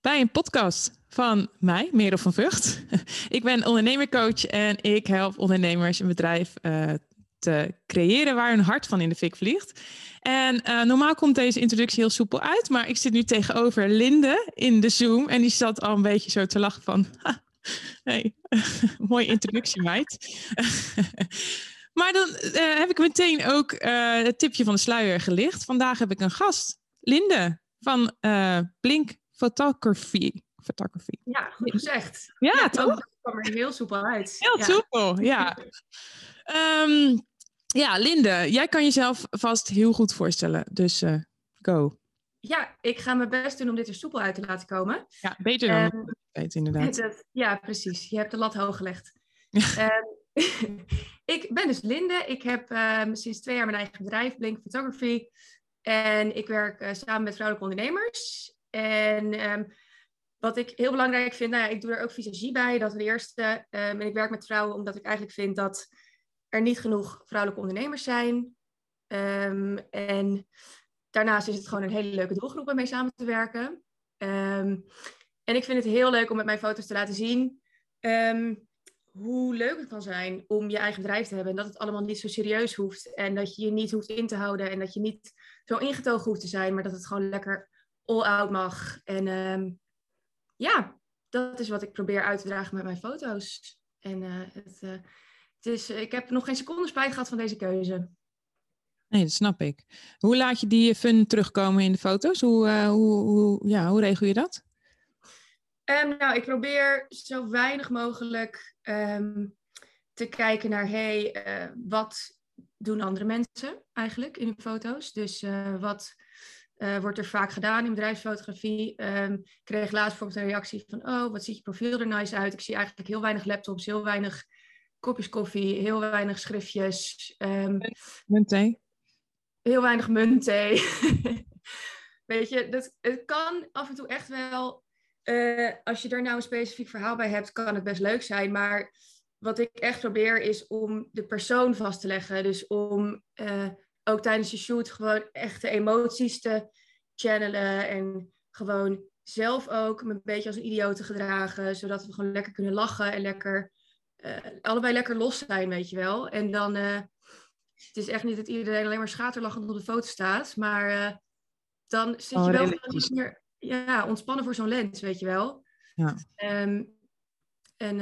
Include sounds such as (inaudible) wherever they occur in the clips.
bij een podcast van mij, Merel van Vught. ik ben ondernemercoach en ik help ondernemers een bedrijf uh, te creëren waar hun hart van in de fik vliegt. En uh, normaal komt deze introductie heel soepel uit, maar ik zit nu tegenover Linde in de Zoom en die zat al een beetje zo te lachen van, hey, (laughs) mooie introductie meid. (laughs) maar dan uh, heb ik meteen ook het tipje van de sluier gelicht. Vandaag heb ik een gast, Linde van Blink Photography. Photography. Ja, goed gezegd. Ja, ja toch? Dat kwam er heel soepel uit. Heel ja. soepel, ja. um, ja, Linde, jij kan jezelf vast heel goed voorstellen. Dus uh, go. Ja, ik ga mijn best doen om dit er soepel uit te laten komen. Ja, beter dan um, inderdaad. (laughs) Het, ja, precies. Je hebt de lat hoog gelegd. um, (laughs) ik ben dus Linde. Ik heb sinds twee jaar mijn eigen bedrijf, Blink Photography. En ik werk uh, samen met vrouwelijke ondernemers. En um, wat ik heel belangrijk vind, nou ja, ik doe er ook visagie bij, dat is de eerste. Um, en ik werk met vrouwen omdat ik eigenlijk vind dat er niet genoeg vrouwelijke ondernemers zijn. Um, en daarnaast is het gewoon een hele leuke doelgroep om mee samen te werken. en ik vind het heel leuk om met mijn foto's te laten zien hoe leuk het kan zijn om je eigen bedrijf te hebben. En dat het allemaal niet zo serieus hoeft. En dat je je niet hoeft in te houden. En dat je niet zo ingetogen hoeft te zijn. Maar dat het gewoon lekker all-out mag. En um, ja, dat is wat ik probeer uit te dragen met mijn foto's. En uh, het, uh, het is, ik heb nog geen seconde spijt gehad van deze keuze. Nee, dat snap ik. Hoe laat je die fun terugkomen in de foto's? Hoe, uh, hoe, hoe, ja, hoe regel je dat? Um, nou, ik probeer zo weinig mogelijk um, te kijken naar, hey, wat doen andere mensen eigenlijk in hun foto's? Dus wat uh, wordt er vaak gedaan in bedrijfsfotografie. Um, ik kreeg laatst bijvoorbeeld een reactie van, oh, wat ziet je profiel er nice uit. Ik zie eigenlijk heel weinig laptops, heel weinig kopjes koffie, heel weinig schriftjes. Um, muntthee? Heel weinig muntthee. (laughs) Weet je, dat, het kan af en toe echt wel, uh, als je daar nou een specifiek verhaal bij hebt, kan het best leuk zijn. Maar wat ik echt probeer is om de persoon vast te leggen. Dus om... Uh, ook tijdens de shoot gewoon echte emoties te channelen. En gewoon zelf ook me een beetje als een idioot te gedragen. Zodat we gewoon lekker kunnen lachen en lekker, uh, allebei lekker los zijn, weet je wel. En dan, uh, het is echt niet dat iedereen alleen maar schaterlachend op de foto staat. Maar uh, dan zit oh, je wel iets meer ja, ontspannen voor zo'n lens, weet je wel. Ja. Um, en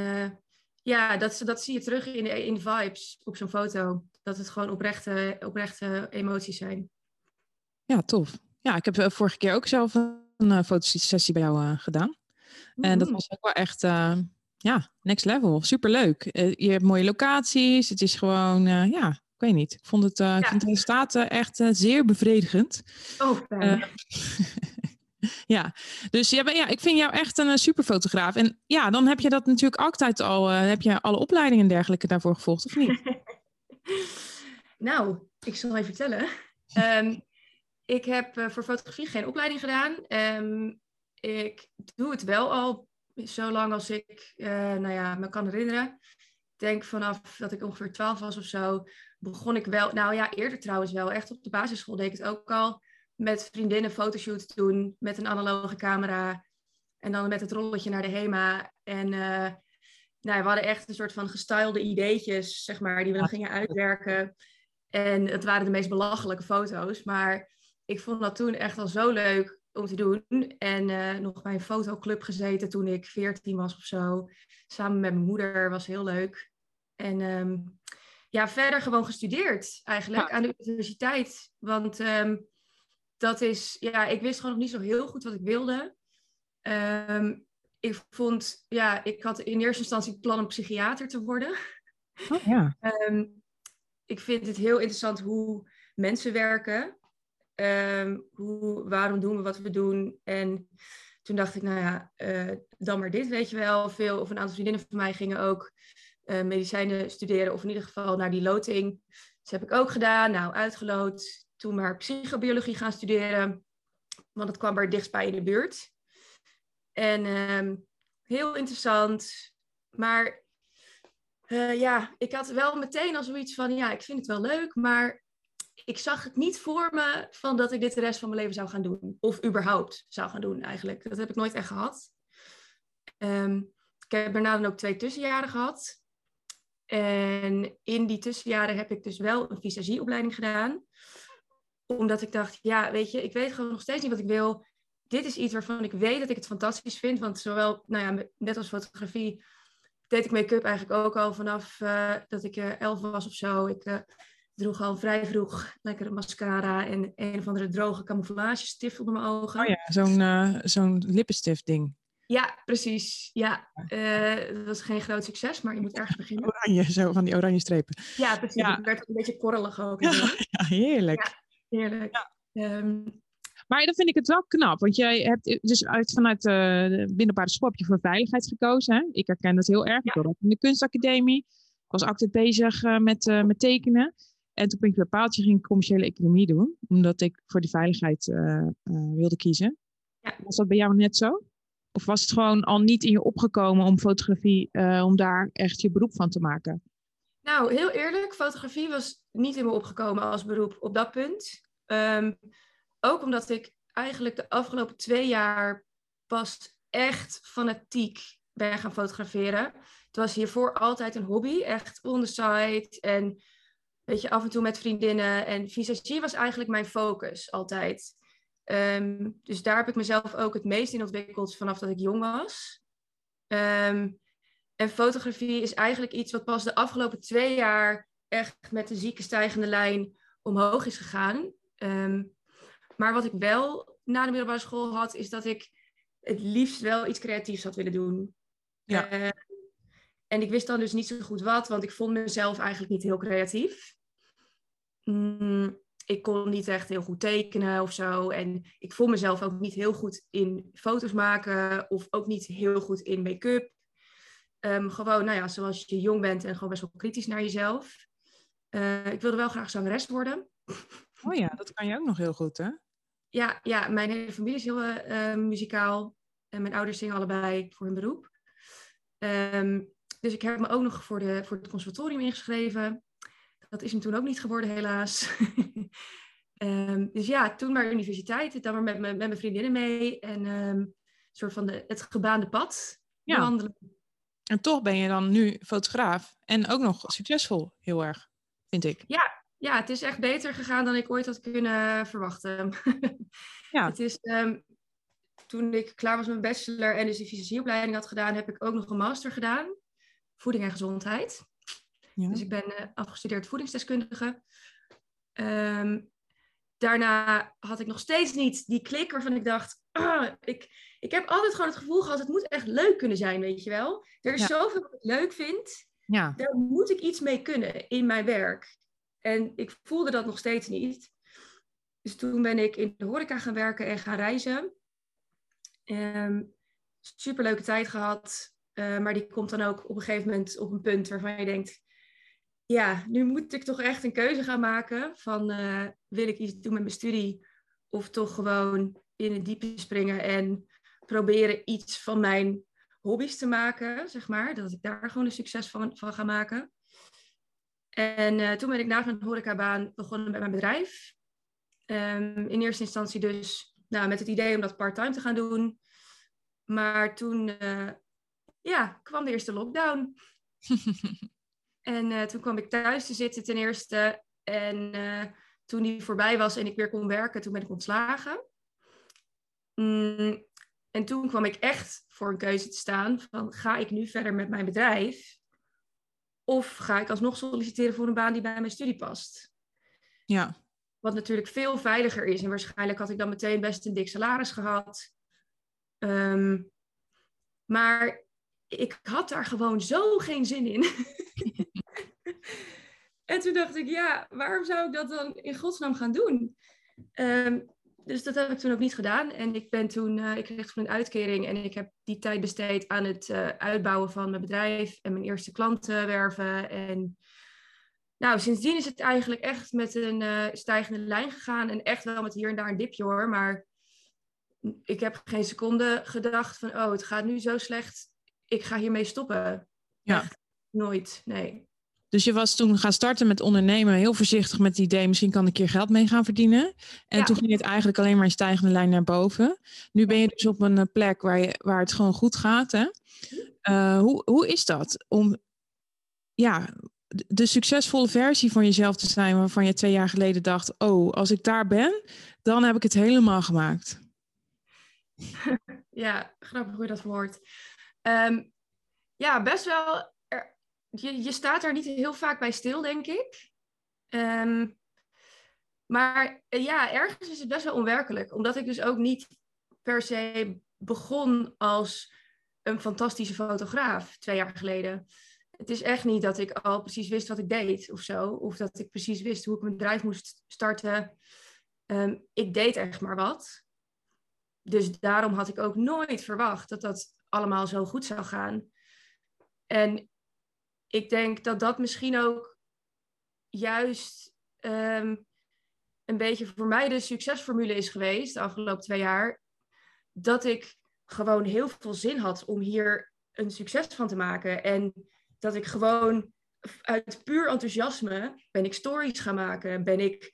ja, dat, dat zie je terug in de, in vibes op zo'n foto. Dat het gewoon oprechte, oprechte emoties zijn. Ja, tof. Ja, ik heb vorige keer ook zelf een uh, fotosessie bij jou uh, gedaan. Mm-hmm. En dat was ook wel echt, uh, ja, next level. Superleuk. je hebt mooie locaties. Het is gewoon, ja, ik weet niet. Ik vond het, ja. ik vind de resultaten echt zeer bevredigend. Oh, (laughs) ja, dus ja, ja, ik vind jou echt een superfotograaf. En ja, dan heb je dat natuurlijk altijd al, heb je alle opleidingen en dergelijke daarvoor gevolgd, of niet? (laughs) (laughs) nou, ik zal even vertellen. Um, ik heb uh, voor fotografie geen opleiding gedaan. Um, ik doe het wel al zo lang als ik uh, nou ja, me kan herinneren. Ik denk vanaf dat ik ongeveer 12 was of zo, begon ik wel, nou ja, eerder trouwens wel, echt op de basisschool deed ik het ook al. Met vriendinnen fotoshoots doen, met een analoge camera. En dan met het rolletje naar de HEMA. En uh, nou, we hadden echt een soort van gestylede ideetjes, zeg maar, die we dan gingen uitwerken. En het waren de meest belachelijke foto's. Maar ik vond dat toen echt al zo leuk om te doen. En uh, nog bij een fotoclub gezeten toen ik 14 was of zo. Samen met mijn moeder, was heel leuk. En um, ja, verder gewoon gestudeerd eigenlijk ja. aan de universiteit. Want um, dat is, ja, ik wist gewoon nog niet zo heel goed wat ik wilde. Um, ik vond, ja, ik had in eerste instantie het plan om psychiater te worden. Oh, ja. um, ik vind het heel interessant hoe mensen werken. Um, hoe, waarom doen we wat we doen? En toen dacht ik, nou ja, uh, dan maar dit, weet je wel. Veel, of een aantal vriendinnen van mij gingen ook uh, medicijnen studeren, of in ieder geval naar die loting. Dat heb ik ook gedaan, nou, uitgeloot. Toen maar psychobiologie gaan studeren, want het kwam er dichtstbij in de buurt. En um, heel interessant. Maar uh, ja, ik had wel meteen al zoiets van, ja, ik vind het wel leuk, maar ik zag het niet voor me van dat ik dit de rest van mijn leven zou gaan doen. Of überhaupt zou gaan doen eigenlijk. Dat heb ik nooit echt gehad. Ehm, ik heb daarna dan ook twee tussenjaren gehad. En in die tussenjaren heb ik dus wel een visagieopleiding gedaan. Omdat ik dacht, ja, weet je, ik weet gewoon nog steeds niet wat ik wil. Dit is iets waarvan ik weet dat ik het fantastisch vind. Want zowel, nou ja, net als fotografie, deed ik make-up eigenlijk ook al vanaf uh, dat ik uh, elf was of zo. Ik uh, droeg al vrij vroeg lekkere mascara en een of andere droge camouflage stift onder mijn ogen. Oh ja, zo'n zo'n lippenstift ding. Ja, precies. Ja, dat was geen groot succes, maar je moet ergens beginnen. Oranje, zo van die oranje strepen. Ja, precies. Ja. Het werd een beetje korrelig ook. Ja, (laughs) ja heerlijk. Ja, heerlijk. Um, maar dan vind ik het wel knap, want jij hebt dus uit, vanuit uh, de binnenbare school heb je voor veiligheid gekozen. Hè? Ik herken dat heel erg. Ik in de kunstacademie. Ik was actief bezig uh, met, uh, met tekenen. En toen ben ik bepaald, je ging commerciële economie doen, omdat ik voor die veiligheid wilde kiezen. Ja. Was dat bij jou net zo? Of was het gewoon al niet in je opgekomen om fotografie, om daar echt je beroep van te maken? Nou, heel eerlijk, fotografie was niet in me opgekomen als beroep op dat punt. Um, ook omdat ik eigenlijk de afgelopen twee jaar pas echt fanatiek ben gaan fotograferen. Het was hiervoor altijd een hobby, echt on the side. En weet je, af en toe met vriendinnen. En visagie was eigenlijk mijn focus altijd. Um, dus daar heb ik mezelf ook het meest in ontwikkeld vanaf dat ik jong was. Um, en fotografie is eigenlijk iets wat pas de afgelopen twee jaar echt met een zieke stijgende lijn omhoog is gegaan. Um, maar wat ik wel na de middelbare school had, is dat ik het liefst wel iets creatiefs had willen doen. Ja. Uh, en ik wist dan dus niet zo goed wat, want ik vond mezelf eigenlijk niet heel creatief. Mm, ik kon niet echt heel goed tekenen of zo. En ik vond mezelf ook niet heel goed in foto's maken of ook niet heel goed in make-up. Um, gewoon, nou ja, zoals je jong bent en gewoon best wel kritisch naar jezelf. Uh, ik wilde wel graag zangeres worden. Oh ja, dat kan je ook nog heel goed, hè? Ja, ja, mijn hele familie is heel uh, muzikaal. En mijn ouders zingen allebei voor hun beroep. Um, dus ik heb me ook nog voor, de, voor het conservatorium ingeschreven. Dat is hem toen ook niet geworden, helaas. um, (laughs) dus ja, toen maar universiteit. Dan maar met, met, met mijn vriendinnen mee. En um, soort van de, het gebaande pad ja. En toch ben je dan nu fotograaf. En ook nog succesvol, heel erg, vind ik. Ja, ja, het is echt beter gegaan dan ik ooit had kunnen verwachten. ja. (laughs) Het is, um, toen ik klaar was met mijn bachelor en dus de fysieopleiding had gedaan, heb ik ook nog een master gedaan. Voeding en gezondheid. Ja. Dus ik ben uh, afgestudeerd voedingsdeskundige. Um, daarna had ik nog steeds niet die klik waarvan ik dacht, (clears throat) ik, ik heb altijd gewoon het gevoel gehad, het moet echt leuk kunnen zijn, weet je wel. Er is ja. zoveel wat ik leuk vind. Ja. Daar moet ik iets mee kunnen in mijn werk. En ik voelde dat nog steeds niet. Dus toen ben ik in de horeca gaan werken en gaan reizen. Um, superleuke tijd gehad. Uh, maar die komt dan ook op een gegeven moment op een punt waarvan je denkt... Ja, nu moet ik toch echt een keuze gaan maken van... Uh, wil ik iets doen met mijn studie? Of toch gewoon in het diepe springen en proberen iets van mijn hobby's te maken, zeg maar. Dat ik daar gewoon een succes van, van ga maken. En uh, toen ben ik na mijn horecabaan begonnen met mijn bedrijf. Um, in eerste instantie dus nou, met het idee om dat part-time te gaan doen. Maar toen uh, ja, kwam de eerste lockdown. (laughs) en uh, toen kwam ik thuis te zitten ten eerste. En toen die voorbij was en ik weer kon werken, toen ben ik ontslagen. Mm, en toen kwam ik echt voor een keuze te staan van ga ik nu verder met mijn bedrijf? Of ga ik alsnog solliciteren voor een baan die bij mijn studie past? Ja. Wat natuurlijk veel veiliger is. En waarschijnlijk had ik dan meteen best een dik salaris gehad. Um, maar ik had daar gewoon zo geen zin in. (laughs) en toen dacht ik, ja, waarom zou ik dat dan in godsnaam gaan doen? Um, dus dat heb ik toen ook niet gedaan. En ik ben toen, uh, ik kreeg toen een uitkering en ik heb die tijd besteed aan het uh, uitbouwen van mijn bedrijf en mijn eerste klanten werven. En nou, sindsdien is het eigenlijk echt met een uh, stijgende lijn gegaan en echt wel met hier en daar een dipje hoor. Maar ik heb geen seconde gedacht van, oh, het gaat nu zo slecht, ik ga hiermee stoppen. Ja. Echt nooit, nee. Dus je was toen gaan starten met ondernemen, heel voorzichtig met het idee, misschien kan ik een keer geld mee gaan verdienen. En toen ging het eigenlijk alleen maar in stijgende lijn naar boven. Nu ben je dus op een plek waar, je, waar het gewoon goed gaat. Hè? Uh, hoe, hoe is dat om ja, de succesvolle versie van jezelf te zijn waarvan je twee jaar geleden dacht, oh, als ik daar ben, dan heb ik het helemaal gemaakt. (laughs) Ja, grappig hoe je dat hoort. Um, ja, best wel. Je, je staat er niet heel vaak bij stil, denk ik. Um, maar eh, ja, ergens is het best wel onwerkelijk. Omdat ik dus ook niet per se begon als een fantastische fotograaf twee jaar geleden. Het is echt niet dat ik al precies wist wat ik deed of zo. Of dat ik precies wist hoe ik mijn bedrijf moest starten. Um, ik deed echt maar wat. Dus daarom had ik ook nooit verwacht dat dat allemaal zo goed zou gaan. En ik denk dat dat misschien ook juist um, een beetje voor mij de succesformule is geweest de afgelopen twee jaar. Dat ik gewoon heel veel zin had om hier een succes van te maken. En dat ik gewoon uit puur enthousiasme ben ik stories gaan maken. Ben ik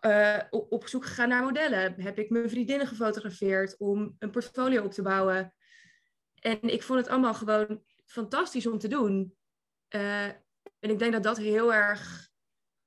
uh, op zoek gegaan naar modellen. Heb ik mijn vriendinnen gefotografeerd om een portfolio op te bouwen. En ik vond het allemaal gewoon fantastisch om te doen. Uh, en ik denk dat dat heel erg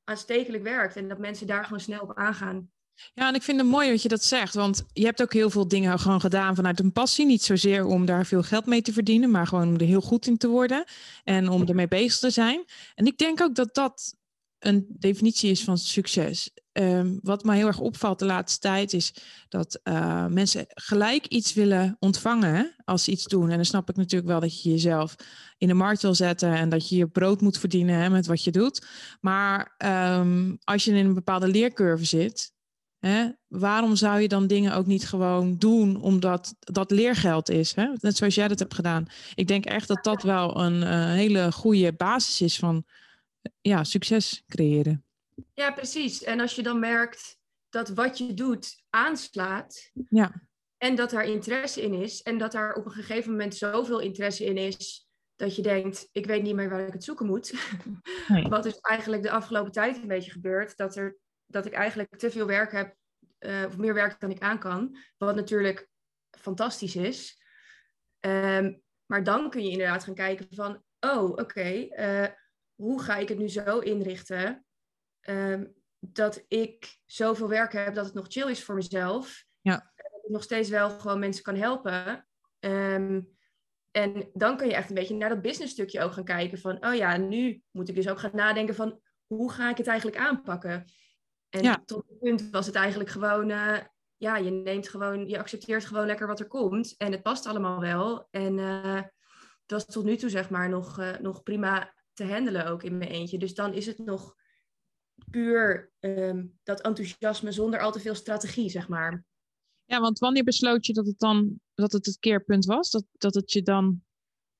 aanstekelijk werkt en dat mensen daar gewoon snel op aangaan. Ja, en ik vind het mooi dat je dat zegt, want je hebt ook heel veel dingen gewoon gedaan vanuit een passie. Niet zozeer om daar veel geld mee te verdienen, maar gewoon om er heel goed in te worden en om ermee bezig te zijn. En ik denk ook dat dat een definitie is van succes. Um, wat mij heel erg opvalt de laatste tijd is dat uh, mensen gelijk iets willen ontvangen als ze iets doen. En dan snap ik natuurlijk wel dat je jezelf in de markt wil zetten en dat je je brood moet verdienen hè, met wat je doet. Maar um, als je in een bepaalde leercurve zit, hè, waarom zou je dan dingen ook niet gewoon doen omdat dat leergeld is? Hè? Net zoals jij dat hebt gedaan. Ik denk echt dat dat wel een uh, hele goede basis is van ja, succes creëren. Ja, precies. En als je dan merkt dat wat je doet aanslaat. Ja. En dat daar interesse in is. En dat daar op een gegeven moment zoveel interesse in is. Dat je denkt, ik weet niet meer waar ik het zoeken moet. (laughs) Nee. Wat is eigenlijk de afgelopen tijd een beetje gebeurd. Dat, er, dat ik eigenlijk te veel werk heb. Uh, of meer werk dan ik aan kan. Wat natuurlijk fantastisch is. Um, maar dan kun je inderdaad gaan kijken van... Oh, oké. Okay, uh, eh, hoe ga ik het nu zo inrichten um, dat ik zoveel werk heb dat het nog chill is voor mezelf. Ja. Dat ik nog steeds wel gewoon mensen kan helpen. Um, en dan kun je echt een beetje naar dat business stukje ook gaan kijken van, oh ja, nu moet ik dus ook gaan nadenken van, hoe ga ik het eigenlijk aanpakken? En ja. tot het punt was het eigenlijk gewoon, uh, ja, je neemt gewoon, je accepteert gewoon lekker wat er komt en het past allemaal wel. En uh, dat is tot nu toe zeg maar nog, uh, nog prima te handelen ook in mijn eentje. Dus dan is het nog puur um, dat enthousiasme zonder al te veel strategie, zeg maar. Ja, want wanneer besloot je dat het dan dat het het keerpunt was? Dat, dat het je dan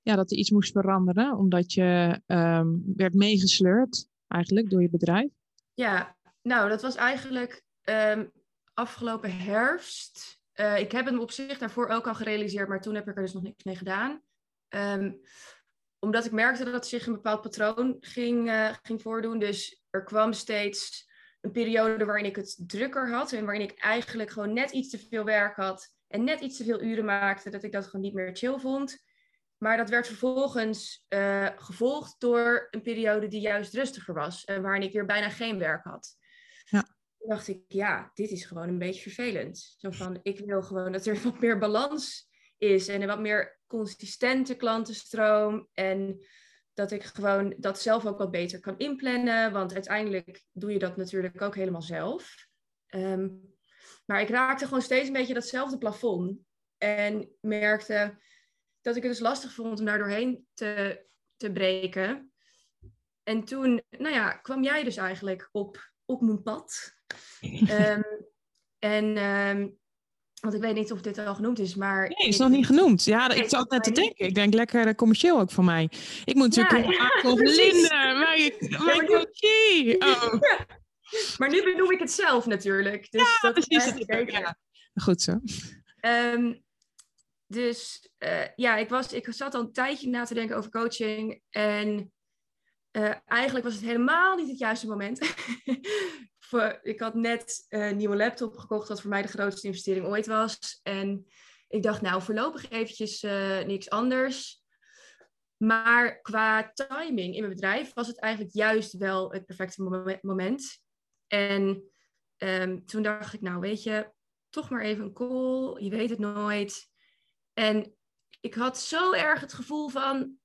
ja, dat er iets moest veranderen, omdat je um, werd meegesleurd eigenlijk door je bedrijf? Ja, nou, dat was eigenlijk um, afgelopen herfst. Uh, ik heb hem op zich daarvoor ook al gerealiseerd, maar toen heb ik er dus nog niks mee gedaan. Um, omdat ik merkte dat het zich een bepaald patroon ging, uh, ging voordoen. Dus er kwam steeds een periode waarin ik het drukker had. En waarin ik eigenlijk gewoon net iets te veel werk had. En net iets te veel uren maakte. Dat ik dat gewoon niet meer chill vond. Maar dat werd vervolgens uh, gevolgd door een periode die juist rustiger was. En waarin ik weer bijna geen werk had. Ja. Toen dacht ik, ja, dit is gewoon een beetje vervelend. Zo van, ik wil gewoon dat er (laughs) wat meer balans is en een wat meer consistente klantenstroom. En dat ik gewoon dat zelf ook wat beter kan inplannen. Want uiteindelijk doe je dat natuurlijk ook helemaal zelf. Um, maar ik raakte gewoon steeds een beetje datzelfde plafond. En merkte dat ik het dus lastig vond om daar doorheen te, te breken. En toen, nou ja, kwam jij dus eigenlijk op, op mijn pad. um, (laughs) en um, want ik weet niet of dit al genoemd is, maar... Nee, is nog niet genoemd. Ja, ik zat net te denken. Ik denk lekker commercieel ook voor mij. Ik moet natuurlijk ja, (laughs) ja, of Linde, mijn, mijn coachie. Oh. (laughs) Maar nu benoem ik het zelf natuurlijk. Dus ja, dat precies. Is. Goed zo. Um, dus uh, ja, ik, was, ik zat al een tijdje na te denken over coaching. En uh, eigenlijk was het helemaal niet het juiste moment. (laughs) voor, ik had net een nieuwe laptop gekocht, wat voor mij de grootste investering ooit was. En ik dacht, nou, voorlopig eventjes uh, niks anders. Maar qua timing in mijn bedrijf was het eigenlijk juist wel het perfecte moment. En um, toen dacht ik, nou weet je, toch maar even een call. Je weet het nooit. En ik had zo erg het gevoel van,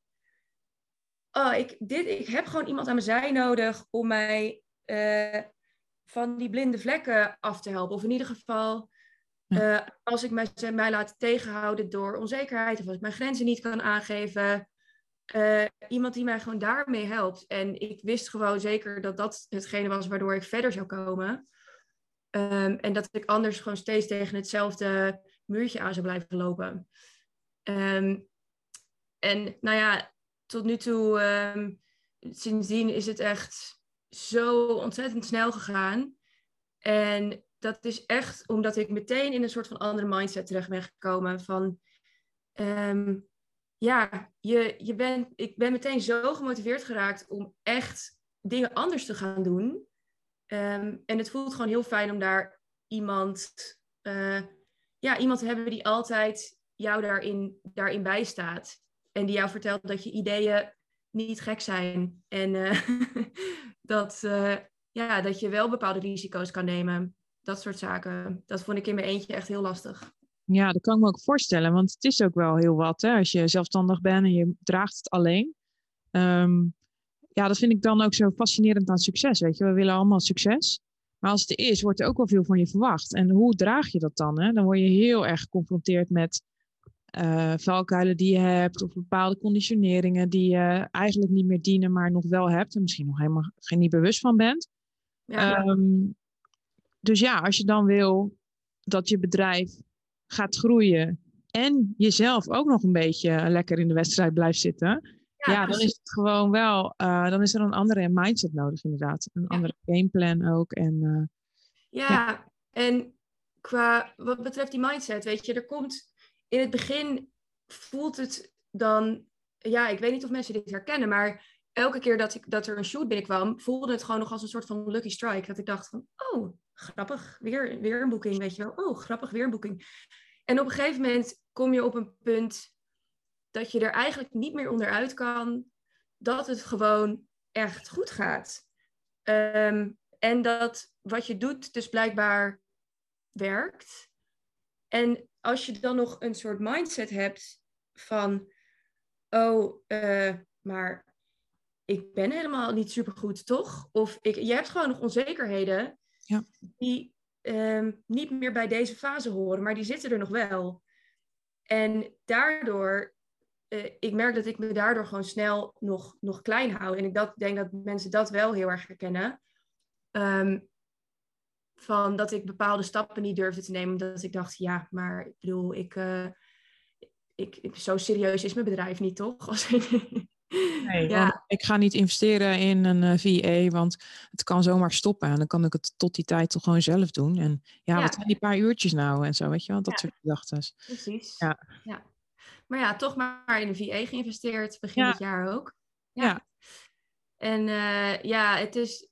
oh, ik, dit, ik heb gewoon iemand aan mijn zij nodig om mij uh, van die blinde vlekken af te helpen. Of in ieder geval, uh, als ik mij, mij laat tegenhouden door onzekerheid of als ik mijn grenzen niet kan aangeven. Uh, iemand die mij gewoon daarmee helpt. En ik wist gewoon zeker dat dat hetgene was waardoor ik verder zou komen. Um, en dat ik anders gewoon steeds tegen hetzelfde muurtje aan zou blijven lopen. Um, en nou ja, tot nu toe, um, sindsdien is het echt zo ontzettend snel gegaan. En dat is echt omdat ik meteen in een soort van andere mindset terecht ben gekomen. Van um, ja, je, je bent, ik ben meteen zo gemotiveerd geraakt om echt dingen anders te gaan doen. Um, en het voelt gewoon heel fijn om daar iemand, uh, ja, iemand te hebben die altijd jou daarin, daarin bijstaat. En die jou vertelt dat je ideeën niet gek zijn. En uh, (laughs) dat, uh, ja, dat je wel bepaalde risico's kan nemen. Dat soort zaken. Dat vond ik in mijn eentje echt heel lastig. Ja, dat kan ik me ook voorstellen. Want het is ook wel heel wat hè, als je zelfstandig bent en je draagt het alleen. Um, ja, dat vind ik dan ook zo fascinerend aan succes. Weet je, we willen allemaal succes. Maar als het er is, wordt er ook wel veel van je verwacht. En hoe draag je dat dan? Hè? Dan word je heel erg geconfronteerd met uh, valkuilen die je hebt, of bepaalde conditioneringen die je eigenlijk niet meer dienen, maar nog wel hebt en misschien nog helemaal geen niet bewust van bent. Ja. Um, dus ja, als je dan wil dat je bedrijf gaat groeien en jezelf ook nog een beetje lekker in de wedstrijd blijft zitten, ja, ja dan is het gewoon wel, uh, dan is er een andere mindset nodig inderdaad. Een andere gameplan ook. En, uh, ja, ja, en qua wat betreft die mindset, weet je, er komt in het begin voelt het dan, ja, ik weet niet of mensen dit herkennen, maar elke keer dat, ik, dat er een shoot binnenkwam, voelde het gewoon nog als een soort van lucky strike. Dat ik dacht van, oh, grappig, weer, weer een boeking, weet je wel. Oh, grappig, weer een boeking. En op een gegeven moment kom je op een punt dat je er eigenlijk niet meer onderuit kan dat het gewoon echt goed gaat. Um, en dat wat je doet dus blijkbaar werkt. En als je dan nog een soort mindset hebt van, oh, uh, maar ik ben helemaal niet supergoed, toch? Of ik, je hebt gewoon nog onzekerheden ja. die um, niet meer bij deze fase horen, maar die zitten er nog wel. En daardoor, uh, ik merk dat ik me daardoor gewoon snel nog, nog klein hou. En ik dat, denk dat mensen dat wel heel erg herkennen. Um, van dat ik bepaalde stappen niet durfde te nemen. Omdat ik dacht, ja, maar ik bedoel, ik, uh, ik, ik, zo serieus is mijn bedrijf niet, toch? (laughs) Als, nee, ja. ik ga niet investeren in een uh, VA, want het kan zomaar stoppen. En dan kan ik het tot die tijd toch gewoon zelf doen. En ja, ja. wat zijn die paar uurtjes nou en zo, weet je wel? Dat ja. soort gedachten. Precies. Ja. ja. Maar ja, toch maar in een VA geïnvesteerd, begin dit jaar ook. Ja. En uh, ja, het is,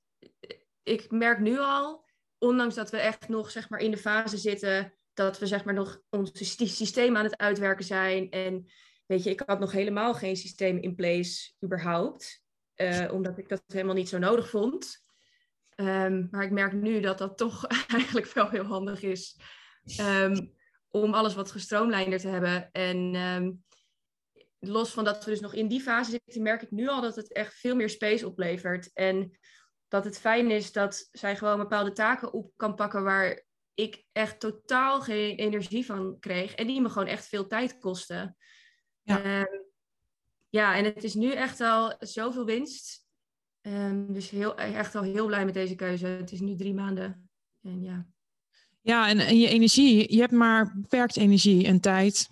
ik merk nu al, ondanks dat we echt nog zeg maar, in de fase zitten dat we zeg maar, nog ons systeem aan het uitwerken zijn. En weet je, ik had nog helemaal geen systeem in place überhaupt. Uh, omdat ik dat helemaal niet zo nodig vond. Um, maar ik merk nu dat dat toch (laughs) eigenlijk wel heel handig is. Um, om alles wat gestroomlijnder te hebben. En um, los van dat we dus nog in die fase zitten, merk ik nu al dat het echt veel meer space oplevert. En dat het fijn is dat zij gewoon bepaalde taken op kan pakken waar ik echt totaal geen energie van kreeg. En die me gewoon echt veel tijd kosten. Ja, um, ja en het is nu echt al zoveel winst. Um, dus heel, echt al heel blij met deze keuze. Het is nu drie maanden. En ja. Ja, en, en je energie, je hebt maar beperkt energie en tijd.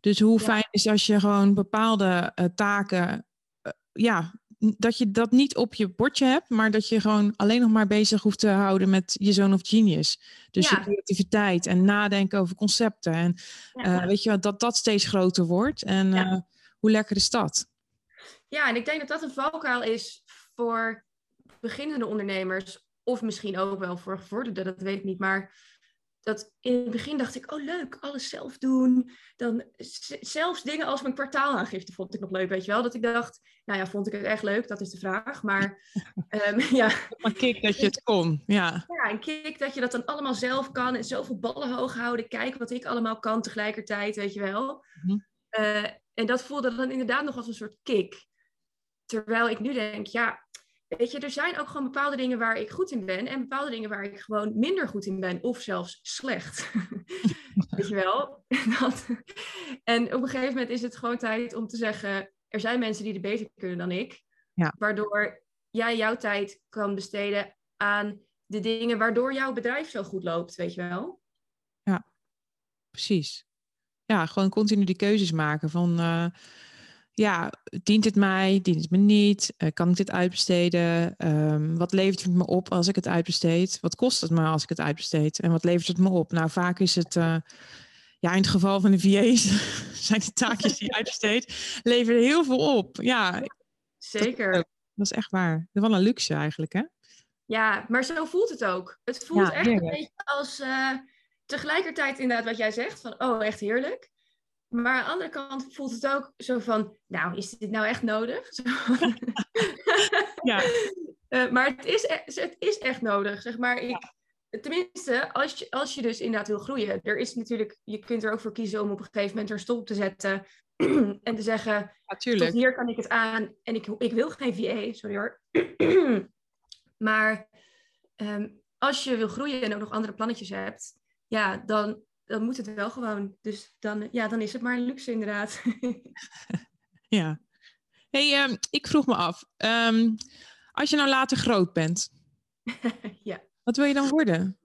Dus hoe ja. fijn is als je gewoon bepaalde uh, taken uh, ja, dat je dat niet op je bordje hebt, maar dat je gewoon alleen nog maar bezig hoeft te houden met je zoon of genius. Dus ja. je creativiteit en nadenken over concepten. En ja. uh, weet je dat dat steeds groter wordt. En ja. uh, hoe lekker is dat? Ja, en ik denk dat dat een valkuil is voor beginnende ondernemers, of misschien ook wel voor gevorderden, dat weet ik niet. Maar dat in het begin dacht ik, oh leuk, alles zelf doen. Dan zelfs dingen als mijn kwartaalaangifte vond ik nog leuk, weet je wel. Dat ik dacht, nou ja, vond ik het echt leuk? Dat is de vraag. Maar um, (laughs) (laughs) ja. Maar kick dat je het kon, ja. Ja, en kick dat je dat dan allemaal zelf kan. En zoveel ballen hoog houden. Kijk wat ik allemaal kan tegelijkertijd, weet je wel. Mhm. Eh, en dat voelde dan inderdaad nog als een soort kick. Terwijl ik nu denk, ja, weet je, er zijn ook gewoon bepaalde dingen waar ik goed in ben en bepaalde dingen waar ik gewoon minder goed in ben of zelfs slecht. (laughs) weet je wel? (laughs) Dat. En op een gegeven moment is het gewoon tijd om te zeggen, er zijn mensen die er beter kunnen dan ik. Ja. Waardoor jij jouw tijd kan besteden aan de dingen waardoor jouw bedrijf zo goed loopt, weet je wel? Ja, precies. Ja, gewoon continu die keuzes maken van... Uh ja, dient het mij, dient het me niet? Uh, kan ik dit uitbesteden? Um, wat levert het me op als ik het uitbesteed? Wat kost het me als ik het uitbesteed? En wat levert het me op? Nou, vaak is het, uh, ja, in het geval van de VA's (laughs) zijn de taakjes die je uitbesteedt, leveren heel veel op. Ja, zeker. Dat, dat, is echt waar. Dat is wel een luxe eigenlijk, hè? Ja, maar zo voelt het ook. Het voelt echt een beetje als uh, tegelijkertijd inderdaad wat jij zegt, van oh, echt heerlijk. Maar aan de andere kant voelt het ook zo van, nou, is dit nou echt nodig? (laughs) ja. Uh, maar het is, e-, het is echt nodig, zeg maar. Ik, Tenminste, als je, als je dus inderdaad wil groeien. Er is natuurlijk, je kunt er ook voor kiezen om op een gegeven moment er een stop te zetten. (clears throat) en te zeggen, tot hier kan ik het aan. En ik, ik wil geen VA, sorry hoor. (clears throat) maar um, als je wil groeien en ook nog andere plannetjes hebt. Ja, dan dan moet het wel gewoon. Dus dan, ja, dan is het maar een luxe inderdaad. (laughs) ja. hey, um, ik vroeg me af. Um, als je nou later groot bent. (laughs) ja. Wat wil je dan worden?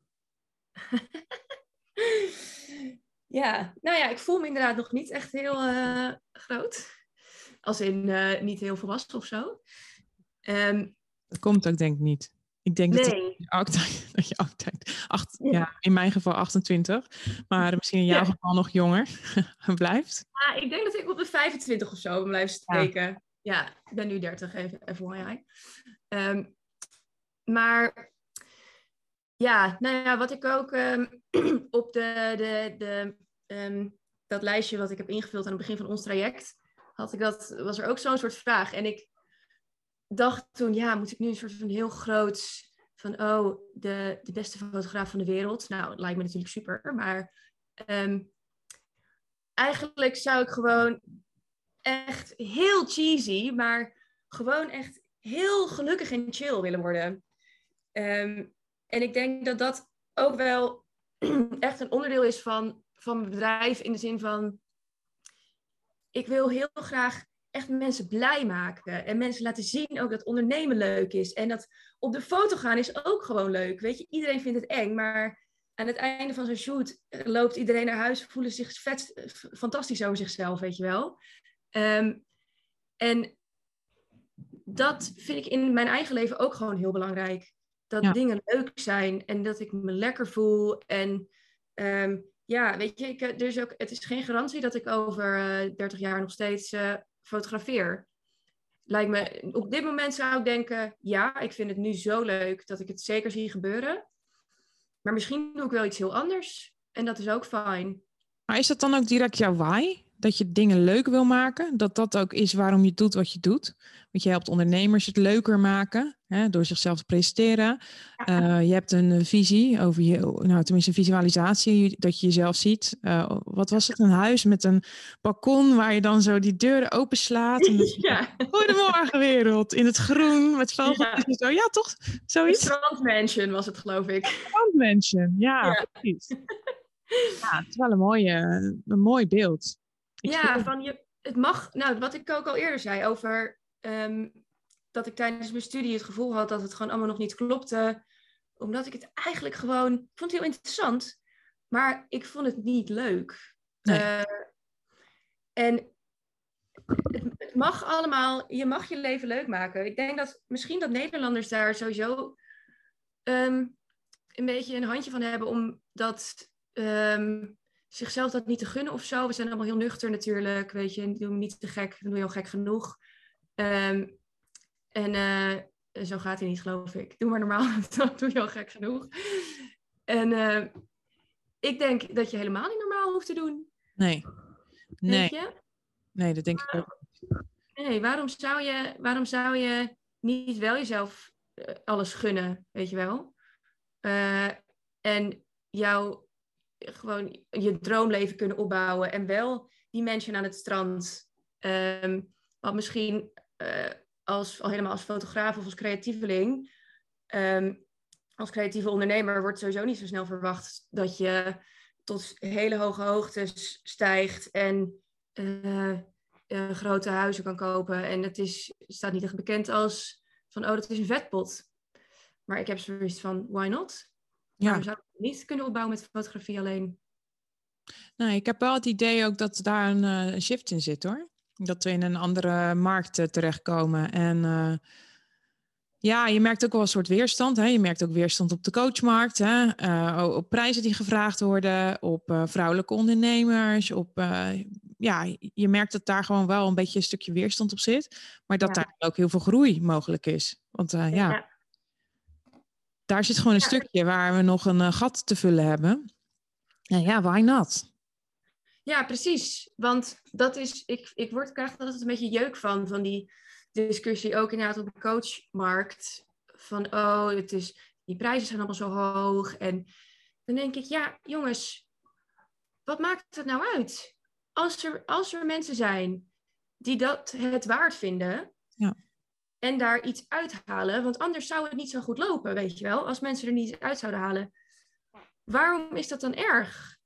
(laughs) ja, nou ja, ik voel me inderdaad nog niet echt heel uh, groot. Als in uh, niet heel volwassen of zo. Um, dat komt ook denk ik niet. Ik denk dat, je altijd, (laughs) dat je altijd, acht, ja. in mijn geval 28, maar misschien in jouw geval nog jonger (laughs) blijft. Ja, ik denk dat ik op de 25 of zo blijf steken. Ja, ik ben nu 30, even, jij. Um, maar ja, nou ja, wat ik ook um, (clears throat) op de, de, de, um, dat lijstje wat ik heb ingevuld aan het begin van ons traject, had ik dat, was er ook zo'n soort vraag. En ik dacht toen, ja, moet ik nu een soort van heel groot van, oh, de, de beste fotograaf van de wereld. Nou, het lijkt me natuurlijk super, maar ehm, eigenlijk zou ik gewoon echt heel cheesy, maar gewoon echt heel gelukkig en chill willen worden. Ehm, en ik denk dat dat ook wel (clears throat) echt een onderdeel is van, van mijn bedrijf in de zin van, ik wil heel graag echt mensen blij maken. En mensen laten zien ook dat ondernemen leuk is. En dat op de foto gaan is ook gewoon leuk. Weet je, iedereen vindt het eng, maar aan het einde van zo'n shoot eh, loopt iedereen naar huis, voelen zich vet, fantastisch over zichzelf, weet je wel. Um, en dat vind ik in mijn eigen leven ook gewoon heel belangrijk. Dat dingen leuk zijn en dat ik me lekker voel. En um, ja, weet je, ik, is ook, het is geen garantie dat ik over uh, eh, 30 jaar nog steeds uh, fotografeer. Lijkt me, op dit moment zou ik denken, ja, ik vind het nu zo leuk dat ik het zeker zie gebeuren. Maar misschien doe ik wel iets heel anders. En dat is ook fijn. Maar is dat dan ook direct jouw why? Dat je dingen leuk wil maken? Dat dat ook is waarom je doet wat je doet? Want je helpt ondernemers het leuker maken hè, door zichzelf te presenteren. Uh, je hebt een visie over je, nou tenminste een visualisatie, dat je jezelf ziet. Uh, wat was het? Een huis met een balkon waar je dan zo die deuren openslaat. En (laughs) ja. Goedemorgen wereld, in het groen met vogeltjes ja. zo. Ja, toch? Zoiets? Strandmansion was het, geloof ik. Strandmansion, ja, ja. precies. (laughs) Ja, het is wel een, mooie, een mooi beeld. Ja, van je, het mag, nou, wat ik ook al eerder zei over um, dat ik tijdens mijn studie het gevoel had dat het gewoon allemaal nog niet klopte. Omdat ik het eigenlijk gewoon, ik vond het heel interessant, maar ik vond het niet leuk. Uh, en het, het, mag allemaal, je mag je leven leuk maken. Ik denk dat misschien dat Nederlanders daar sowieso um, een beetje een handje van hebben om dat um, zichzelf dat niet te gunnen of zo. We zijn allemaal heel nuchter natuurlijk, weet je, doe niet te gek, dan doe je al gek genoeg. Um, en uh, zo gaat hij niet, geloof ik. Doe maar normaal, (laughs) dat doe je al gek genoeg. En uh, ik denk dat je helemaal niet normaal hoeft te doen. Nee. Nee. Nee, dat denk ik ook. Nee, waarom zou je, waarom zou je niet wel jezelf uh, alles gunnen, weet je wel? Uh, en jou gewoon je droomleven kunnen opbouwen en wel die mensen aan het strand, um, wat misschien uh, als, al helemaal als fotograaf of als creatieveling, um, als creatieve ondernemer wordt sowieso niet zo snel verwacht dat je tot hele hoge hoogtes stijgt en uh, uh, grote huizen kan kopen. En het is, staat niet echt bekend als van, oh, dat is een vetpot. Maar ik heb zoiets van, why not? Ja. Waarom zou niet kunnen opbouwen met fotografie alleen? Nou, ik heb wel het idee ook dat daar een, een shift in zit hoor. Dat we in een andere markt uh, terechtkomen. En uh, ja, je merkt ook wel een soort weerstand. Hè? Je merkt ook weerstand op de coachmarkt. Hè? op prijzen die gevraagd worden. Op vrouwelijke ondernemers. Op, ja, je merkt dat daar gewoon wel een beetje een stukje weerstand op zit. Maar dat ja. daar ook heel veel groei mogelijk is. Want ja. ja daar zit gewoon een ja. stukje waar we nog een uh, gat te vullen hebben. En ja, why not? Ja, precies. Want dat is, ik, ik word, krijg er altijd een beetje jeuk van, van die discussie ook inderdaad op de coachmarkt. Van, oh, het is, die prijzen zijn allemaal zo hoog. En dan denk ik, ja, jongens, wat maakt het nou uit? Als er, als er mensen zijn die dat het waard vinden, ja en daar iets uithalen. Want anders zou het niet zo goed lopen, weet je wel. Als mensen er niet uit zouden halen. Waarom is dat dan erg?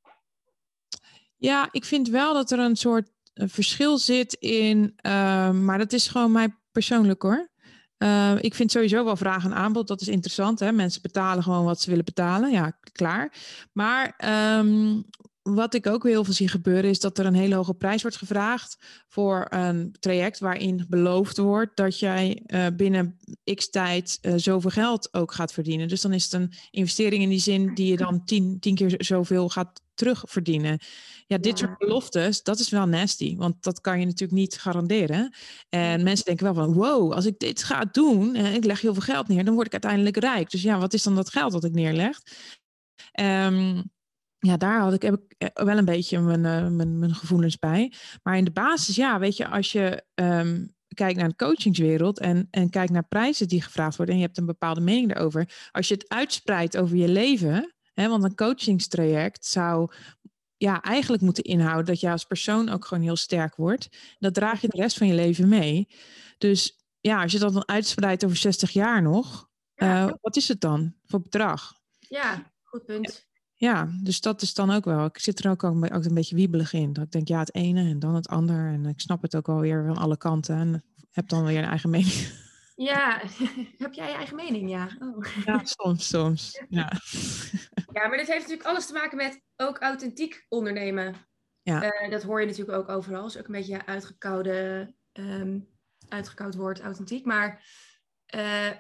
Ja, ik vind wel dat er een soort verschil zit in. Uh, maar dat is gewoon mij persoonlijk hoor. Uh, ik vind sowieso wel vraag en aanbod, dat is interessant. Hè? Mensen betalen gewoon wat ze willen betalen. Ja, klaar. Maar um, wat ik ook heel veel zie gebeuren, is dat er een hele hoge prijs wordt gevraagd voor een traject waarin beloofd wordt dat jij uh, binnen x tijd uh, zoveel geld ook gaat verdienen. Dus dan is het een investering in die zin die je dan tien, tien keer zoveel gaat terugverdienen. Ja, dit ja. soort beloftes, dat is wel nasty, want dat kan je natuurlijk niet garanderen. En mensen denken wel van, wow, als ik dit ga doen en ik leg heel veel geld neer, dan word ik uiteindelijk rijk. Dus ja, wat is dan dat geld dat ik neerleg? Um, ja, daar had ik, heb ik eh, wel een beetje mijn, uh, mijn, mijn, gevoelens bij. Maar in de basis, ja, weet je, als je um, kijkt naar de coachingswereld en, en kijkt naar prijzen die gevraagd worden en je hebt een bepaalde mening daarover. Als je het uitspreidt over je leven, hè, want een coachingstraject zou ja, eigenlijk moeten inhouden dat je als persoon ook gewoon heel sterk wordt. Dat draag je de rest van je leven mee. Dus ja, als je dat dan uitspreidt over 60 jaar nog, ja. uh, wat is het dan voor bedrag? Ja, goed punt ja, dus dat is dan ook wel. Ik zit er ook, ook een beetje wiebelig in. Dat ik denk, ja, het ene en dan het ander. En ik snap het ook alweer van alle kanten. En heb dan weer een eigen mening. Ja, (laughs) heb jij je eigen mening? Ja, oh. ja soms, soms. Ja. ja, maar dit heeft natuurlijk alles te maken met ook authentiek ondernemen. Ja. Uh, dat hoor je natuurlijk ook overal. is ook een beetje uitgekoude, um, uitgekoud woord, authentiek. Maar uh,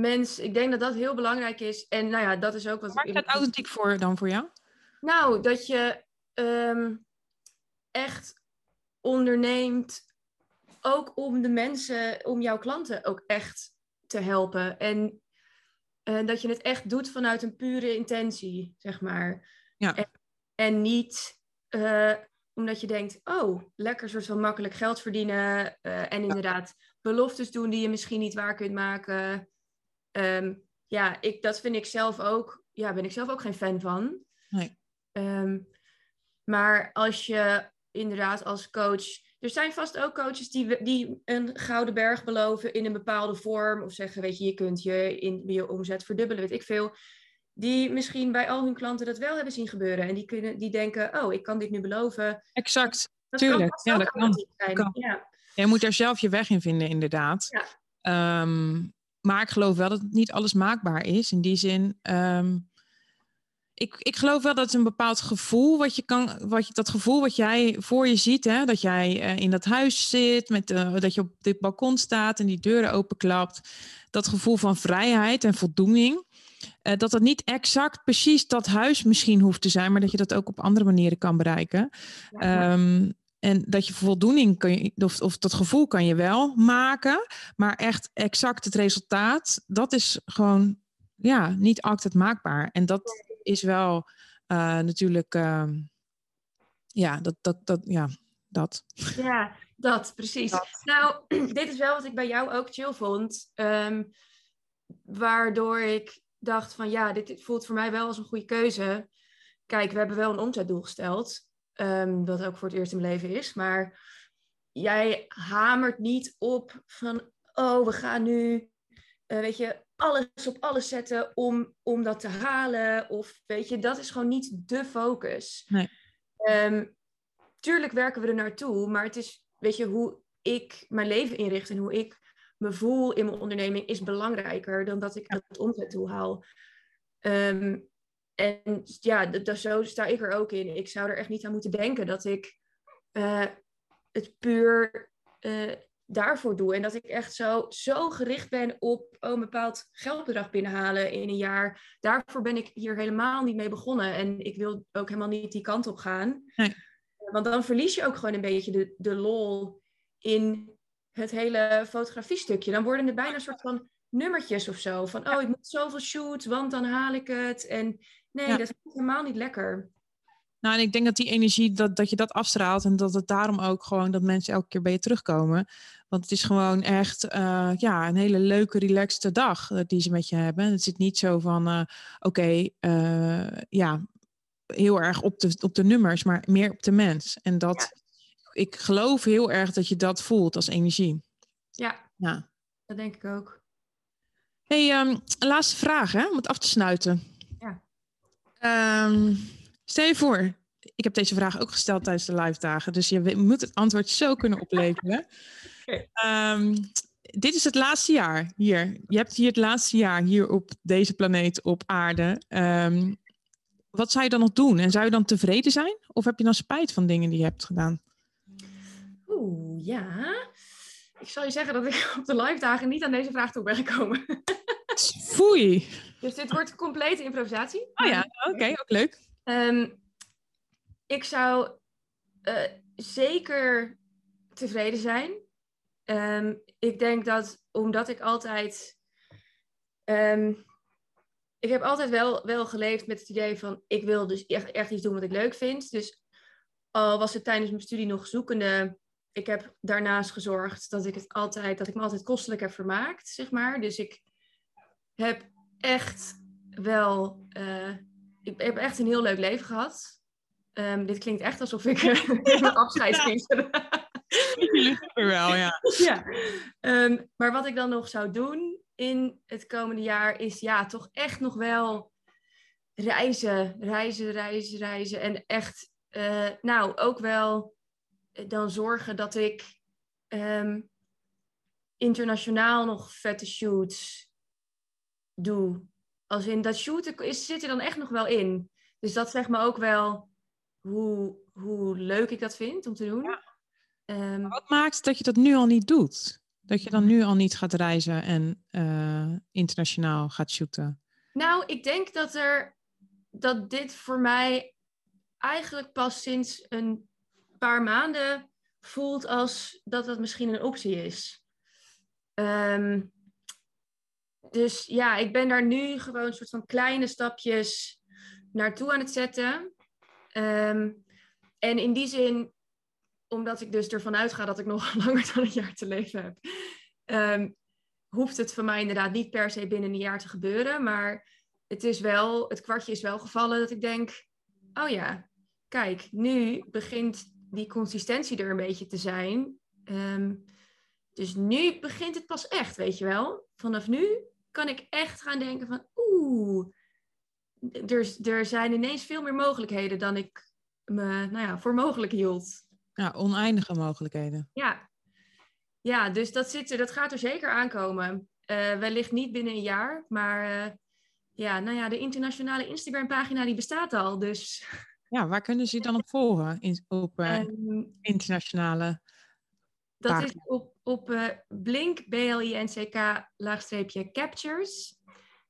mens, ik denk dat dat heel belangrijk is. En nou ja, dat is ook wat... Waar staat authentiek voor dan voor jou? Nou, dat je um, echt onderneemt, ook om de mensen, om jouw klanten ook echt te helpen. En uh, dat je het echt doet vanuit een pure intentie, zeg maar. Ja. En, en niet uh, omdat je denkt, oh, lekker soort van makkelijk geld verdienen. Uh, en inderdaad beloftes doen die je misschien niet waar kunt maken. Um, ja, ik, dat vind ik zelf ook, ja, ben ik zelf ook geen fan van. Nee. Um, maar als je inderdaad als coach. Er zijn vast ook coaches die, die een gouden berg beloven in een bepaalde vorm. Of zeggen, weet je, je kunt je, in, je omzet verdubbelen, weet ik veel. Die misschien bij al hun klanten dat wel hebben zien gebeuren. En die, kunnen, die denken, oh, ik kan dit nu beloven. Exact, dat tuurlijk. Ja, dat kan. kan. Ja. Je moet daar zelf je weg in vinden, inderdaad. Ja. Um, maar ik geloof wel dat niet alles maakbaar is. In die zin, um, ik, ik geloof wel dat het een bepaald gevoel, wat je kan, wat je, dat gevoel wat jij voor je ziet, hè, dat jij uh, in dat huis zit, met, uh, dat je op dit balkon staat en die deuren openklapt, dat gevoel van vrijheid en voldoening. Uh, dat het niet exact precies dat huis misschien hoeft te zijn, maar dat je dat ook op andere manieren kan bereiken. Ja, um, en dat je voldoening kan je, of, of dat gevoel kan je wel maken, maar echt exact het resultaat, dat is gewoon ja, niet altijd maakbaar. En dat is wel uh, natuurlijk, uh, ja, dat, dat, dat, ja, dat. Ja, dat, precies. Nou, (clears throat) dit is wel wat ik bij jou ook chill vond. Um, waardoor ik dacht van ja, dit, dit, voelt voor mij wel als een goede keuze. Kijk, we hebben wel een omzetdoel gesteld. Um, wat ook voor het eerst in mijn leven is. Maar jij hamert niet op van oh, we gaan nu, uh, weet je, alles op alles zetten om, om dat te halen. Of weet je, dat is gewoon niet de focus. Nee. Um, tuurlijk werken we er naartoe, maar het is, weet je, hoe ik mijn leven inricht en hoe ik me voel in mijn onderneming is belangrijker dan dat ik het omzetdoel haal. Um, en ja, dat, zo sta ik er ook in. Ik zou er echt niet aan moeten denken dat ik uh, het puur uh, daarvoor doe. En dat ik echt zo, zo gericht ben op oh, een bepaald geldbedrag binnenhalen in een jaar. Daarvoor ben ik hier helemaal niet mee begonnen. En ik wil ook helemaal niet die kant op gaan. Nee. Want dan verlies je ook gewoon een beetje de, de lol in het hele fotografiestukje. Dan worden het bijna een soort van nummertjes of zo. Van, oh, ik moet zoveel shoots, want dan haal ik het. En nee, dat is helemaal niet lekker. Nou, en ik denk dat die energie, dat, dat je dat afstraalt en dat het daarom ook gewoon dat mensen elke keer bij je terugkomen. Want het is gewoon echt uh, ja, een hele leuke, relaxte dag uh, die ze met je hebben. Het zit niet zo van, uh, oké, okay, ja, heel erg op de, op de nummers, maar meer op de mens. En dat, ja. ik geloof heel erg dat je dat voelt als energie. Ja, ja. dat denk ik ook. hey, um, laatste vraag hè, om het af te sluiten. Um, stel je voor, ik heb deze vraag ook gesteld tijdens de live dagen, dus je moet het antwoord zo kunnen opleveren. (laughs) okay. um, dit is het laatste jaar hier. Je hebt hier het laatste jaar hier op deze planeet, op aarde. Um, wat zou je dan nog doen? En zou je dan tevreden zijn? Of heb je dan spijt van dingen die je hebt gedaan? Oeh, ja. Ik zal je zeggen dat ik op de live dagen niet aan deze vraag toe ben gekomen. (laughs) Foei. Dus dit wordt complete improvisatie. Oh ja, oké, okay, ook leuk. Um, ik zou uh, zeker tevreden zijn. Um, ik denk dat omdat ik altijd. Um, ik heb altijd wel, wel geleefd met het idee van ik wil dus echt, echt iets doen wat ik leuk vind. Dus al was het tijdens mijn studie nog zoekende, ik heb daarnaast gezorgd dat ik het altijd, dat ik me altijd kostelijk heb vermaakt, zeg maar. Dus ik heb echt wel, uh, ik heb echt een heel leuk leven gehad. Um, dit klinkt echt alsof ik uh, afscheid ging. wel, ja. ja. Um, maar wat ik dan nog zou doen in het komende jaar is ja, toch echt nog wel reizen, reizen, reizen, reizen. En echt, uh, nou, ook wel dan zorgen dat ik um, internationaal nog vette shoots doe. Als in dat shooten is, zit er dan echt nog wel in. Dus dat zegt me ook wel hoe, hoe leuk ik dat vind om te doen. Ja. Um, wat maakt dat je dat nu al niet doet? Dat je dan nu al niet gaat reizen en uh, internationaal gaat shooten? Nou, ik denk dat er dat dit voor mij eigenlijk pas sinds een paar maanden voelt als dat dat misschien een optie is. Um, dus ja, ik ben daar nu gewoon een soort van kleine stapjes naartoe aan het zetten. Um, en in die zin omdat ik dus ervan uitga dat ik nog (laughs) langer dan een jaar te leven heb, um, hoeft het voor mij inderdaad niet per se binnen een jaar te gebeuren. Maar het is wel, het kwartje is wel gevallen dat ik denk, oh ja, kijk, nu begint die consistentie er een beetje te zijn. Um, dus nu begint het pas echt, weet je wel. Vanaf nu kan ik echt gaan denken van, oeh, er, er zijn ineens veel meer mogelijkheden dan ik me nou ja, voor mogelijk hield. Ja, oneindige mogelijkheden. Ja, ja dus dat, zit er, dat gaat er zeker aankomen. Uh, wellicht niet binnen een jaar, maar uh, ja, nou ja, de internationale Instagram-pagina die bestaat al. Dus... (laughs) Ja, waar kunnen ze je dan op volgen? In, op uh, um, internationale Dat pagina. is op, op Blink, B-L-I-N-C-K, laagstreepje Captures.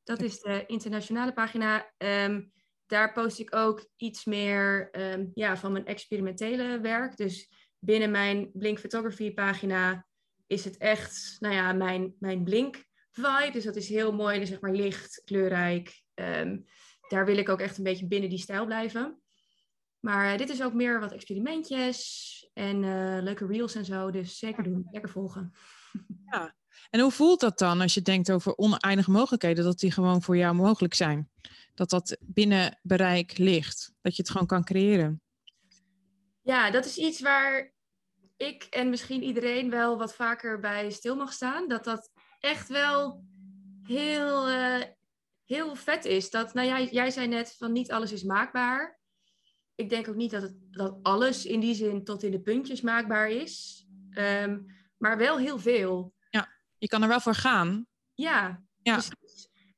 Dat is de internationale pagina. Um, daar post ik ook iets meer um, ja, van mijn experimentele werk. Dus binnen mijn Blink Photography pagina is het echt, nou ja, mijn, mijn Blink vibe. Dus dat is heel mooi, dus zeg maar licht, kleurrijk. Ehm, daar wil ik ook echt een beetje binnen die stijl blijven. Maar dit is ook meer wat experimentjes en leuke reels en zo. Dus zeker doen, lekker volgen. Ja, en hoe voelt dat dan als je denkt over oneindige mogelijkheden, dat die gewoon voor jou mogelijk zijn? Dat dat binnen bereik ligt, dat je het gewoon kan creëren? Ja, dat is iets waar ik en misschien iedereen wel wat vaker bij stil mag staan. Dat dat echt wel heel, uh, heel vet is. Dat, nou jij, jij zei net van niet alles is maakbaar. Ik denk ook niet dat, het, dat alles in die zin tot in de puntjes maakbaar is. Um, maar wel heel veel. Ja, je kan er wel voor gaan. Ja, ja. Dus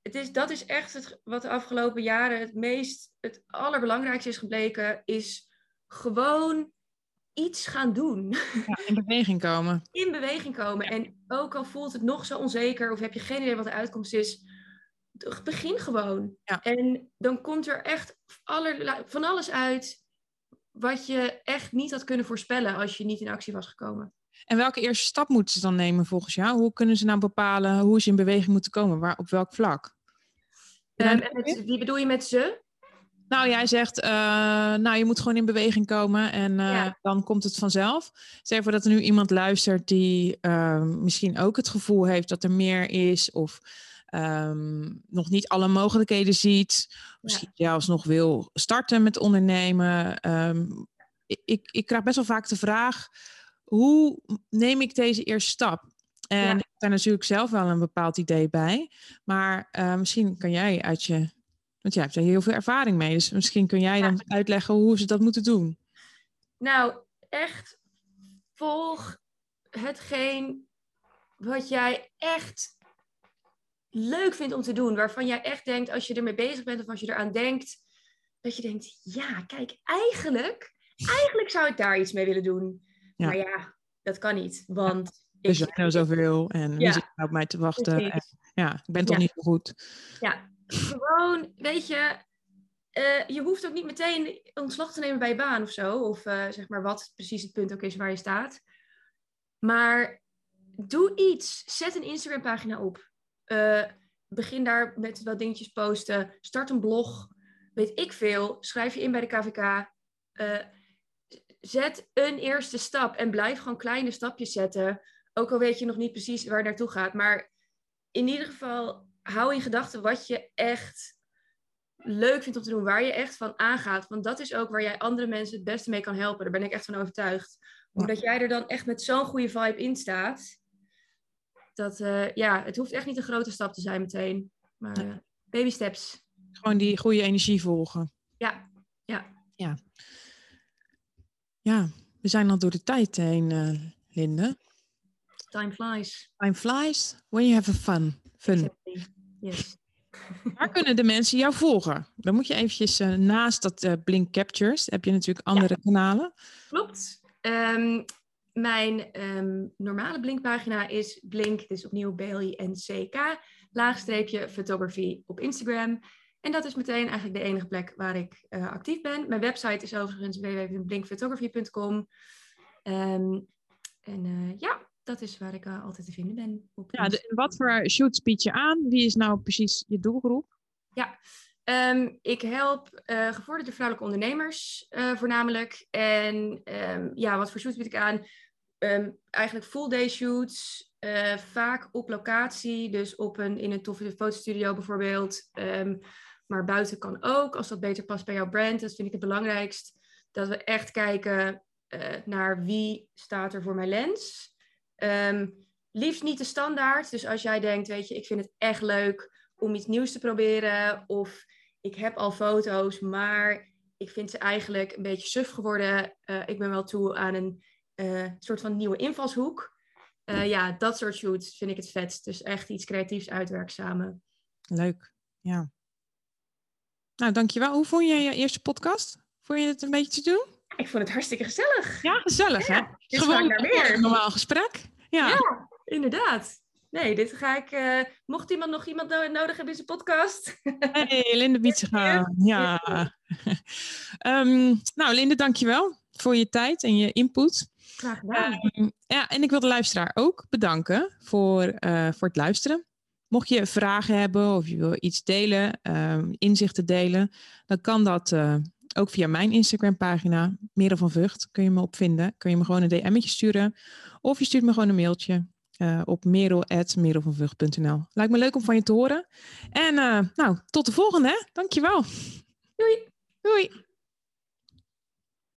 het is, dat is echt het, wat de afgelopen jaren het meest, het allerbelangrijkste is gebleken, is gewoon iets gaan doen. Ja, in beweging komen. In beweging komen. En ook al voelt het nog zo onzeker of heb je geen idee wat de uitkomst is, begin gewoon. Ja. En dan komt er echt allerlei, van alles uit wat je echt niet had kunnen voorspellen als je niet in actie was gekomen. En welke eerste stap moeten ze dan nemen volgens jou? Hoe kunnen ze nou bepalen hoe ze in beweging moeten komen? Waar, op welk vlak? Um, wie bedoel je met ze? Nou, jij zegt, uh, nou, je moet gewoon in beweging komen en uh, dan komt het vanzelf. Zeg voor dat er nu iemand luistert die uh, misschien ook het gevoel heeft dat er meer is of um, nog niet alle mogelijkheden ziet. Misschien ja. zelfs nog wil starten met ondernemen. Um, ik, ik krijg best wel vaak de vraag, hoe neem ik deze eerste stap? En ja. ik heb daar natuurlijk zelf wel een bepaald idee bij. Maar uh, misschien kan jij uit je. Want jij hebt er heel veel ervaring mee. Dus misschien kun jij dan uitleggen hoe ze dat moeten doen. Nou, echt volg hetgeen wat jij echt leuk vindt om te doen. Waarvan jij echt denkt, als je ermee bezig bent of als je eraan denkt, dat je denkt, ja, kijk, eigenlijk, eigenlijk zou ik daar iets mee willen doen. Ja. Maar ja, dat kan niet, want... Er zijn er zoveel en wie zit nou op mij te wachten? En, ja, ik ben toch niet zo goed. Ja, gewoon, weet je, uh, je hoeft ook niet meteen ontslag te nemen bij je baan of zo. Of uh, zeg maar wat precies het punt ook is waar je staat. Maar doe iets. Zet een Instagram pagina op. Uh, begin daar met wat dingetjes posten. Start een blog. Weet ik veel. Schrijf je in bij de KVK zet een eerste stap en blijf gewoon kleine stapjes zetten. Ook al weet je nog niet precies waar het naartoe gaat. Maar in ieder geval, hou in gedachten wat je echt leuk vindt om te doen. Waar je echt van aangaat. Want dat is ook waar jij andere mensen het beste mee kan helpen. Daar ben ik echt van overtuigd. Omdat jij er dan echt met zo'n goede vibe in staat. Dat, uh, ja, het hoeft echt niet een grote stap te zijn meteen. Maar uh, baby steps. Gewoon die goede energie volgen. Ja, ja. Ja. Ja, we zijn al door de tijd heen, uh, Linde. Time flies. Time flies when you have a fun. fun. Yes. (laughs) Waar kunnen de mensen jou volgen? Dan moet je eventjes uh, naast dat uh, Blink Captures, heb je natuurlijk andere ja. kanalen. Klopt. Um, mijn um, normale Blinkpagina is Blink, dus opnieuw B-L-I-N-C-K, laagstreepje photography op Instagram. En dat is meteen eigenlijk de enige plek waar ik uh, actief ben. Mijn website is overigens www.blinkphotography.com. Um, ehm, en uh, ja, dat is waar ik uh, altijd te vinden ben. Op ja, de, wat voor shoots bied je aan? Wie is nou precies je doelgroep? Ja, um, ik help gevorderde vrouwelijke ondernemers voornamelijk. En um, ja, wat voor shoots bied ik aan? eigenlijk full day shoots, vaak op locatie, dus op een, in een toffe fotostudio bijvoorbeeld. Maar buiten kan ook, als dat beter past bij jouw brand. Dat vind ik het belangrijkst. Dat we echt kijken uh, naar wie staat er voor mijn lens. Liefst niet de standaard. Dus als jij denkt, weet je, ik vind het echt leuk om iets nieuws te proberen. Of ik heb al foto's, maar ik vind ze eigenlijk een beetje suf geworden. Uh, ik ben wel toe aan een uh, soort van nieuwe invalshoek. Uh, ja, dat soort shoots vind ik het vetst. Dus echt iets creatiefs uitwerken samen. Leuk, ja. Nou, dankjewel. Hoe vond je je eerste podcast? Vond je het een beetje te doen? Ik vond het hartstikke gezellig. Ja, gezellig ja, hè? Dit Gewoon naar meer. een normaal gesprek. Ja. ja, inderdaad. Nee, dit ga ik. Uh, mocht iemand nog iemand nodig hebben in zijn podcast. (laughs) Hey, Linde Bietsega. Ja. um, (laughs) nou, Linde, dankjewel voor je tijd en je input. Graag gedaan. Ehm, ja, en ik wil de luisteraar ook bedanken voor, uh, voor het luisteren. Mocht je vragen hebben of je wil iets delen, um, inzichten delen, dan kan dat uh, ook via mijn Instagram pagina, Merel van Vught, kun je me opvinden. Kun je me gewoon een DM'tje sturen of je stuurt me gewoon een mailtje uh, op merel.merelvanvught.nl. Lijkt me leuk om van je te horen. En nou, tot de volgende. Hè? Dankjewel. Doei. Doei.